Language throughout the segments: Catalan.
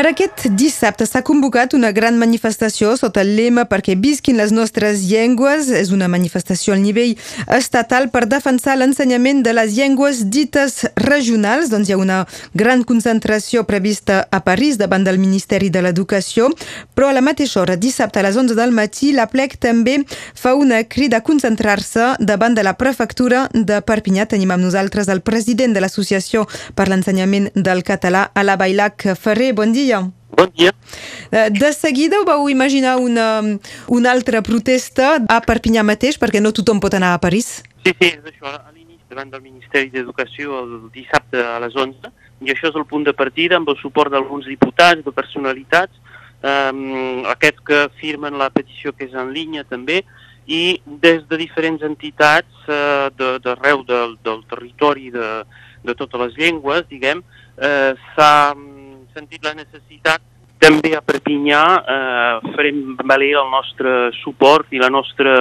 Per aquest dissabte s'ha convocat una gran manifestació sota el lema perquè visquin les nostres llengües. És una manifestació al nivell estatal per defensar l'ensenyament de les llengües dites regionals. Doncs hi ha una gran concentració prevista a París davant del Ministeri de l'Educació, però a la mateixa hora, dissabte a les 11 del matí, la PLEC també fa una crida a concentrar-se davant de la prefectura de Perpinyà. Tenim amb nosaltres el president de l'Associació per l'Ensenyament del Català, a la Bailac Ferrer. Bon dia dia. Bon dia. Eh, de seguida ho vau imaginar una, una altra protesta a Perpinyà mateix, perquè no tothom pot anar a París? Sí, sí, és això. A l'inici, davant del Ministeri d'Educació, el dissabte a les 11, i això és el punt de partida, amb el suport d'alguns diputats, de personalitats, um, aquests que firmen la petició que és en línia també, i des de diferents entitats uh, d'arreu de, del, del territori de, de totes les llengües, diguem, uh, s'ha sentit la necessitat també a Perpinyà eh, farem valer el nostre suport i la nostra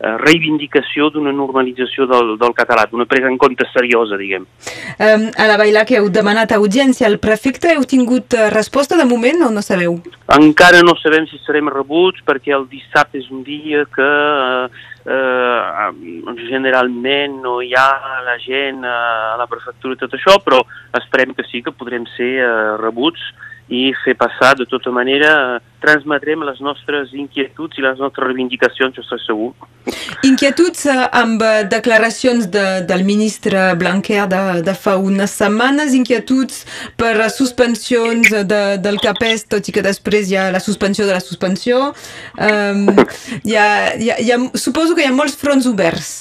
reivindicació d'una normalització del, del català, d'una presa en compte seriosa, diguem. Um, a la Bailà que heu demanat audiència al prefecte, heu tingut uh, resposta de moment o no sabeu? Encara no sabem si serem rebuts perquè el dissabte és un dia que eh, eh, generalment no hi ha la gent a la prefectura i tot això, però esperem que sí, que podrem ser eh, rebuts i fer passar de tota manera, transmetrem les nostres inquietuds i les nostres reivindicacions, jo estic segur. Inquietuds eh, amb eh, declaracions de, del ministre Blanquer de, de fa unes setmanes, inquietuds per suspensions de, del CAPES, tot i que després hi ha la suspensió de la suspensió. Um, hi ha, hi ha, hi ha, suposo que hi ha molts fronts oberts.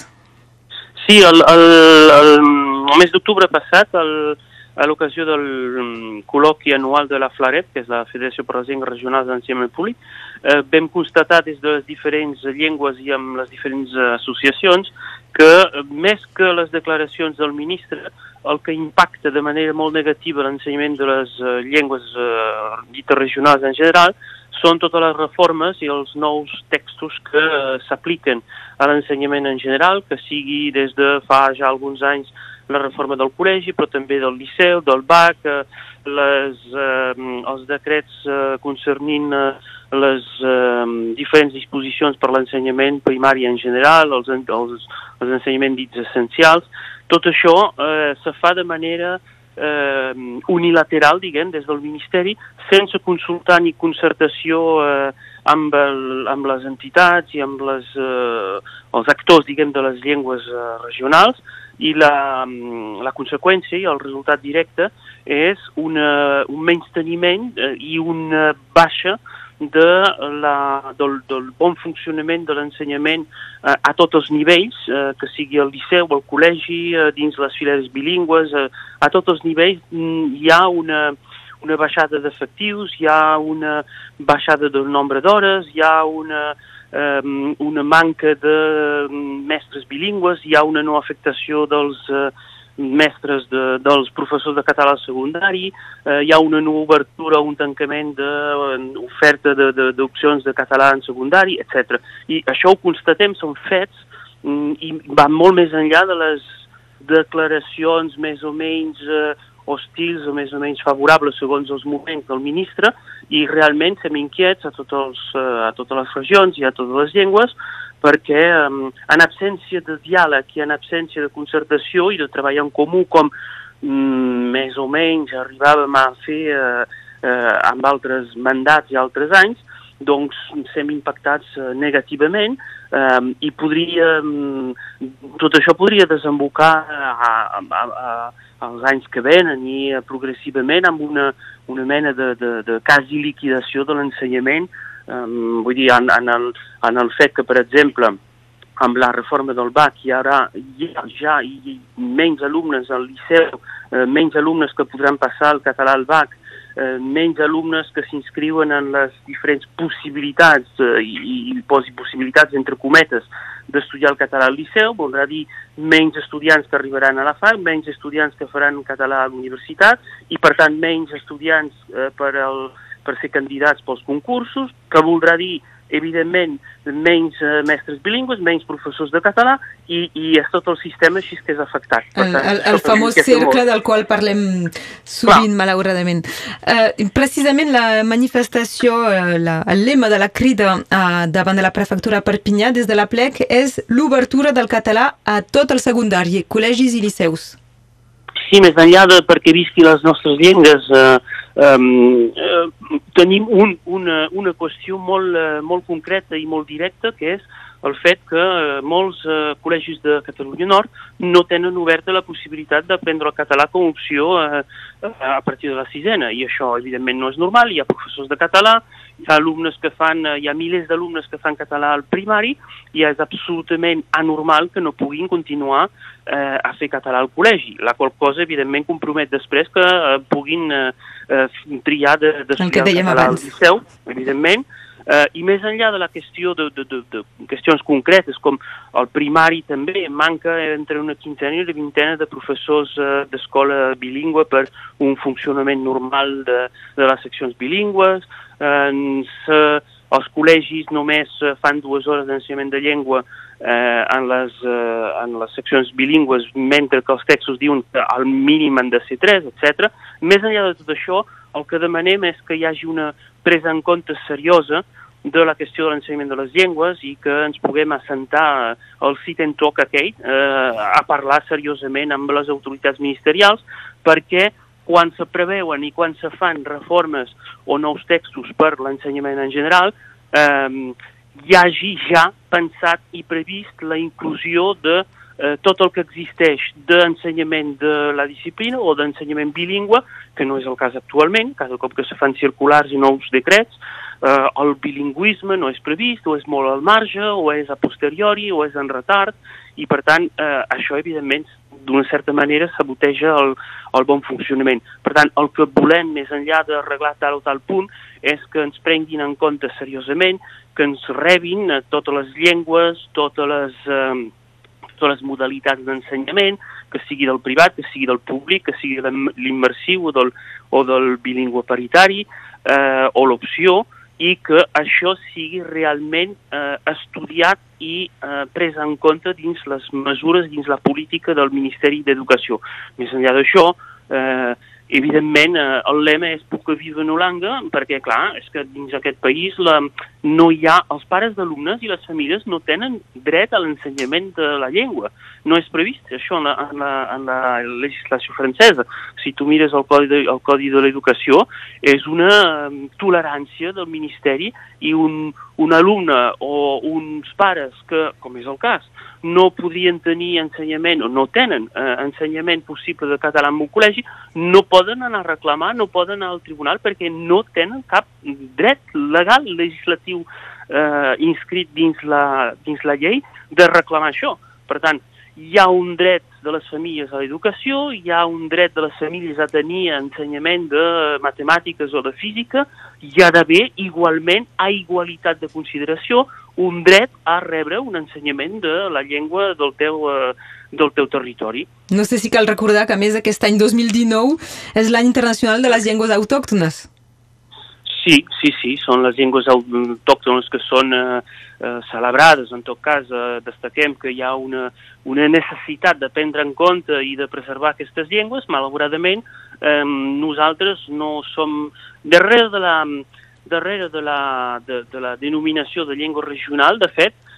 Sí, el, el, el, el mes d'octubre passat el, a l'ocasió del um, col·loqui anual de la FLAREP, que és la Federació per les Llengües Regionals d'Ensenyament Públic, eh, vam constatar des de les diferents llengües i amb les diferents uh, associacions que uh, més que les declaracions del ministre, el que impacta de manera molt negativa l'ensenyament de les uh, llengües uh, dites regionals en general són totes les reformes i els nous textos que uh, s'apliquen a l'ensenyament en general, que sigui des de fa ja alguns anys la reforma del col·legi, però també del liceu, del BAC, eh, les, eh, els decrets eh, concernint eh, les eh, diferents disposicions per l'ensenyament primari en general, els, els, els ensenyaments dits essencials. Tot això eh, se fa de manera eh, unilateral, diguem, des del Ministeri, sense consultar ni concertació eh, amb, el, amb les entitats i amb les, eh, els actors, diguem, de les llengües eh, regionals, i la, la conseqüència i el resultat directe és una, un menysteniment eh, i una baixa de la, del, del bon funcionament de l'ensenyament eh, a tots els nivells, eh, que sigui el liceu, el col·legi, eh, dins les fileres bilingües, eh, a tots els nivells mm, hi ha una, una baixada d'efectius, hi ha una baixada del nombre d'hores, hi ha una, una manca de mestres bilingües, hi ha una no afectació dels eh, mestres de, dels professors de català al secundari, eh, hi ha una no obertura un tancament d'oferta d'opcions de, de català en secundari, etc. I això ho constatem, són fets, mm, i van molt més enllà de les declaracions més o menys eh, hostils o més o menys favorables segons els moments del ministre i realment som inquiets a, tots els, eh, a totes les regions i a totes les llengües perquè en absència de diàleg i en absència de concertació i de treball en comú com mm, més o menys arribàvem a fer eh, eh, amb altres mandats i altres anys, doncs sem impactats eh, negativament eh, i podria, tot això podria desembocar a, a, a, als anys que venen i eh, progressivament amb una, una mena de, de, de quasi liquidació de l'ensenyament, eh, vull dir, en, en, el, en el fet que, per exemple, amb la reforma del BAC hi haurà ja, ja i menys alumnes al liceu, eh, menys alumnes que podran passar el català al BAC, eh, menys alumnes que s'inscriuen en les diferents possibilitats, eh, i, i posi possibilitats entre cometes, d'estudiar el català al liceu, voldrà dir menys estudiants que arribaran a la FAC, menys estudiants que faran català a l'universitat i, per tant, menys estudiants eh, per, el, per ser candidats pels concursos, que voldrà dir evidentment, menys eh, mestres bilingües, menys professors de català, i, i és tot el sistema així que és afectat. Per tant, el, el, el famós cercle del qual parlem sovint, Clar. malauradament. Eh, precisament la manifestació, eh, la, el lema de la crida eh, davant de la prefectura Perpinyà des de la plec és l'obertura del català a tot el secundari, col·legis i liceus. Sí, més enllà de perquè visqui les nostres llengües, eh, Um, uh, tenim un, una, una qüestió molt, uh, molt concreta i molt directa, que és el fet que uh, molts uh, col·legis de Catalunya Nord no tenen oberta la possibilitat d'aprendre el català com a opció uh, a partir de la sisena, i això evidentment no és normal, hi ha professors de català, hi ha alumnes que fan, hi ha milers d'alumnes que fan català al primari, i és absolutament anormal que no puguin continuar eh, a fer català al col·legi, la qual cosa evidentment compromet després que eh, puguin eh, eh, triar d'estudiar de, català al liceu, evidentment, eh, i més enllà de la qüestió de, de, de, de qüestions concretes, com el primari també, manca entre una quinzena i una vintena de professors eh, d'escola bilingüe per un funcionament normal de, de les seccions bilingües, eh, els col·legis només fan dues hores d'ensenyament de llengua eh, en, les, eh, en les seccions bilingües, mentre que els textos diuen que al mínim han de ser tres, etc. Més enllà de tot això, el que demanem és que hi hagi una presa en compte seriosa de la qüestió de l'ensenyament de les llengües i que ens puguem assentar al sit and talk aquell eh, a parlar seriosament amb les autoritats ministerials perquè quan se preveuen i quan se fan reformes o nous textos per l'ensenyament en general, eh, hi hagi ja pensat i previst la inclusió de eh, tot el que existeix d'ensenyament de la disciplina o d'ensenyament bilingüe, que no és el cas actualment, cada cop que se fan circulars i nous decrets, eh, el bilingüisme no és previst, o és molt al marge, o és a posteriori, o és en retard, i per tant eh, això evidentment d'una certa manera saboteja el, el bon funcionament. Per tant, el que volem, més enllà d'arreglar tal o tal punt, és que ens prenguin en compte seriosament, que ens rebin a totes les llengües, totes les, eh, totes les modalitats d'ensenyament, que sigui del privat, que sigui del públic, que sigui l'immersiu o, del, o del bilingüe paritari, eh, o l'opció, i que això sigui realment eh, estudiat i eh, pres en compte dins les mesures, dins la política del Ministeri d'Educació. Més enllà d'això, eh, evidentment, eh, el lema és puc viva en Holanda, perquè, clar, és que dins aquest país la, no hi ha, els pares d'alumnes i les famílies no tenen dret a l'ensenyament de la llengua. No és previst això en la, en la, en la legislació francesa. Si tu mires el Codi de, el Codi de l'Educació, és una um, tolerància del Ministeri i un, un alumne o uns pares que, com és el cas, no podien tenir ensenyament o no tenen eh, ensenyament possible de català en un col·legi, no poden anar a reclamar, no poden anar al tribunal perquè no tenen cap dret legal, legislatiu eh, inscrit dins la, dins la llei de reclamar això. Per tant, hi ha un dret de les famílies a l'educació, hi ha un dret de les famílies a tenir ensenyament de matemàtiques o de física, hi ha d'haver igualment, a igualitat de consideració, un dret a rebre un ensenyament de la llengua del teu, eh, del teu territori. No sé si cal recordar que, a més, aquest any 2019 és l'any internacional de les llengües autòctones. Sí, sí, sí, són les llengües autòctones que són eh, eh, celebrades. En tot cas, eh, destaquem que hi ha una, una necessitat de prendre en compte i de preservar aquestes llengües. Malauradament, eh, nosaltres no som darrere de la, darrere de la, de, de la denominació de llengua regional. De fet, eh,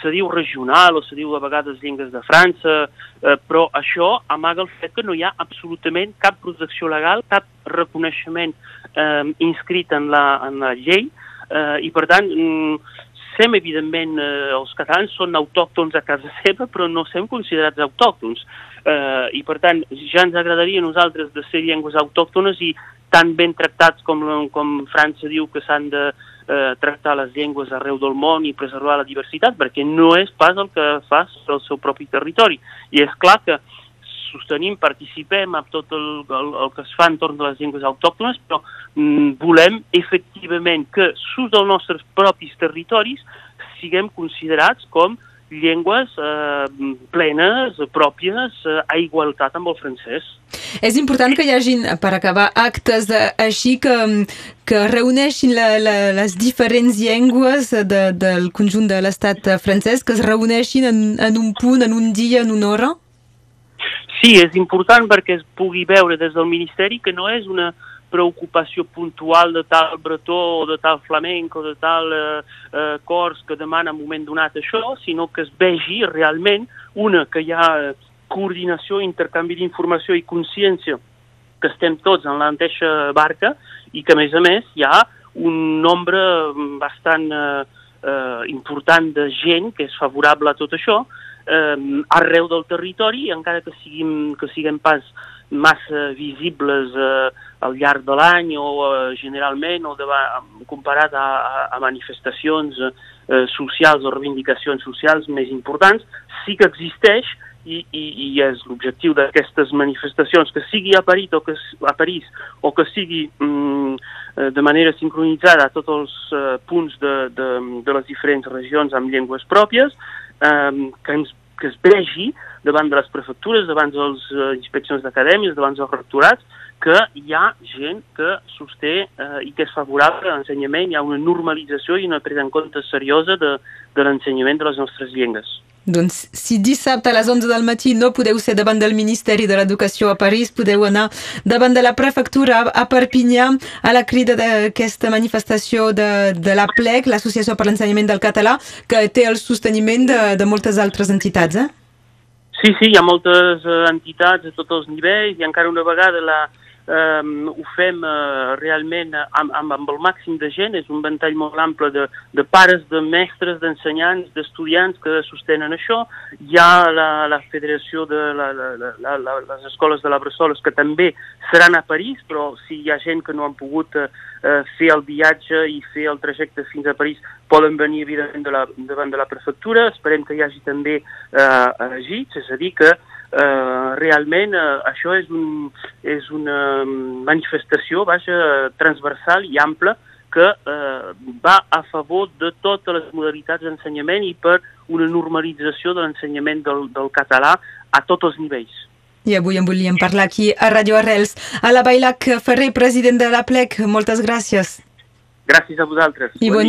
se diu regional o se diu a vegades llengües de França, eh, però això amaga el fet que no hi ha absolutament cap protecció legal, cap reconeixement eh, inscrit en la, en la llei, eh, i per tant mm, sem, evidentment, eh, els catalans són autòctons a casa seva, però no sem considerats autòctons. Eh, I per tant, ja ens agradaria a nosaltres de ser llengües autòctones i tan ben tractats com, com França diu que s'han de eh, tractar les llengües arreu del món i preservar la diversitat, perquè no és pas el que fa el seu propi territori. I és clar que sostenim, participem en tot el, el, el que es fa entorn de les llengües autòctones, però mm, volem efectivament que sus dels nostres propis territoris siguem considerats com llengües eh, plenes, pròpies, eh, a igualtat amb el francès. És important que hi hagin, per acabar, actes així que, que reuneixin la, la, les diferents llengües de, del conjunt de l'estat francès, que es reuneixin en, en un punt, en un dia, en una hora? Sí, és important perquè es pugui veure des del Ministeri que no és una preocupació puntual de tal bretó o de tal flamenc o de tal eh, eh, cors que demana en un moment donat això, sinó que es vegi realment una, que hi ha eh, coordinació, intercanvi d'informació i consciència que estem tots en la mateixa barca i que, a més a més, hi ha un nombre bastant eh, eh, important de gent que és favorable a tot això, eh, arreu del territori, encara que siguin, que siguin pas massa visibles eh, al llarg de l'any o eh, generalment o de, comparat a, a, a manifestacions eh, socials o reivindicacions socials més importants, sí que existeix i, i, i és l'objectiu d'aquestes manifestacions, que sigui a París o que, a París, o que sigui mm, eh, de manera sincronitzada a tots els eh, punts de, de, de les diferents regions amb llengües pròpies, eh, que, ens, que es vegi davant de les prefectures, davant de les uh, inspeccions d'acadèmies, davant dels rectorats, que hi ha gent que sosté eh, i que és favorable a l'ensenyament, hi ha una normalització i una presa en compte seriosa de, de l'ensenyament de les nostres llengües. Doncs si dissabte a les 11 del matí no podeu ser davant del Ministeri de l'Educació a París, podeu anar davant de la prefectura a Perpinyà a la crida d'aquesta manifestació de, de la PLEC, l'Associació per l'Ensenyament del Català, que té el sosteniment de, de moltes altres entitats, eh? Sí, sí, hi ha moltes eh, entitats a tots els nivells i encara una vegada la, eh, ho fem eh, realment amb, amb, amb el màxim de gent, és un ventall molt ample de, de pares, de mestres, d'ensenyants, d'estudiants que sostenen això. Hi ha la, la Federació de la, la, la, la, les Escoles de la Bressoles que també seran a París, però si hi ha gent que no han pogut eh, fer el viatge i fer el trajecte fins a París, poden venir evidentment de la, davant de la prefectura. Esperem que hi hagi també eh, agits, és a dir, que eh, realment eh, això és, un, és una manifestació vaja, transversal i ampla que eh, va a favor de totes les modalitats d'ensenyament i per una normalització de l'ensenyament del, del català a tots els nivells. I avui en volíem parlar aquí a Radio Arrels. A la Bailac Ferrer, president de la PLEC, moltes gràcies. Gràcies a vosaltres. I bon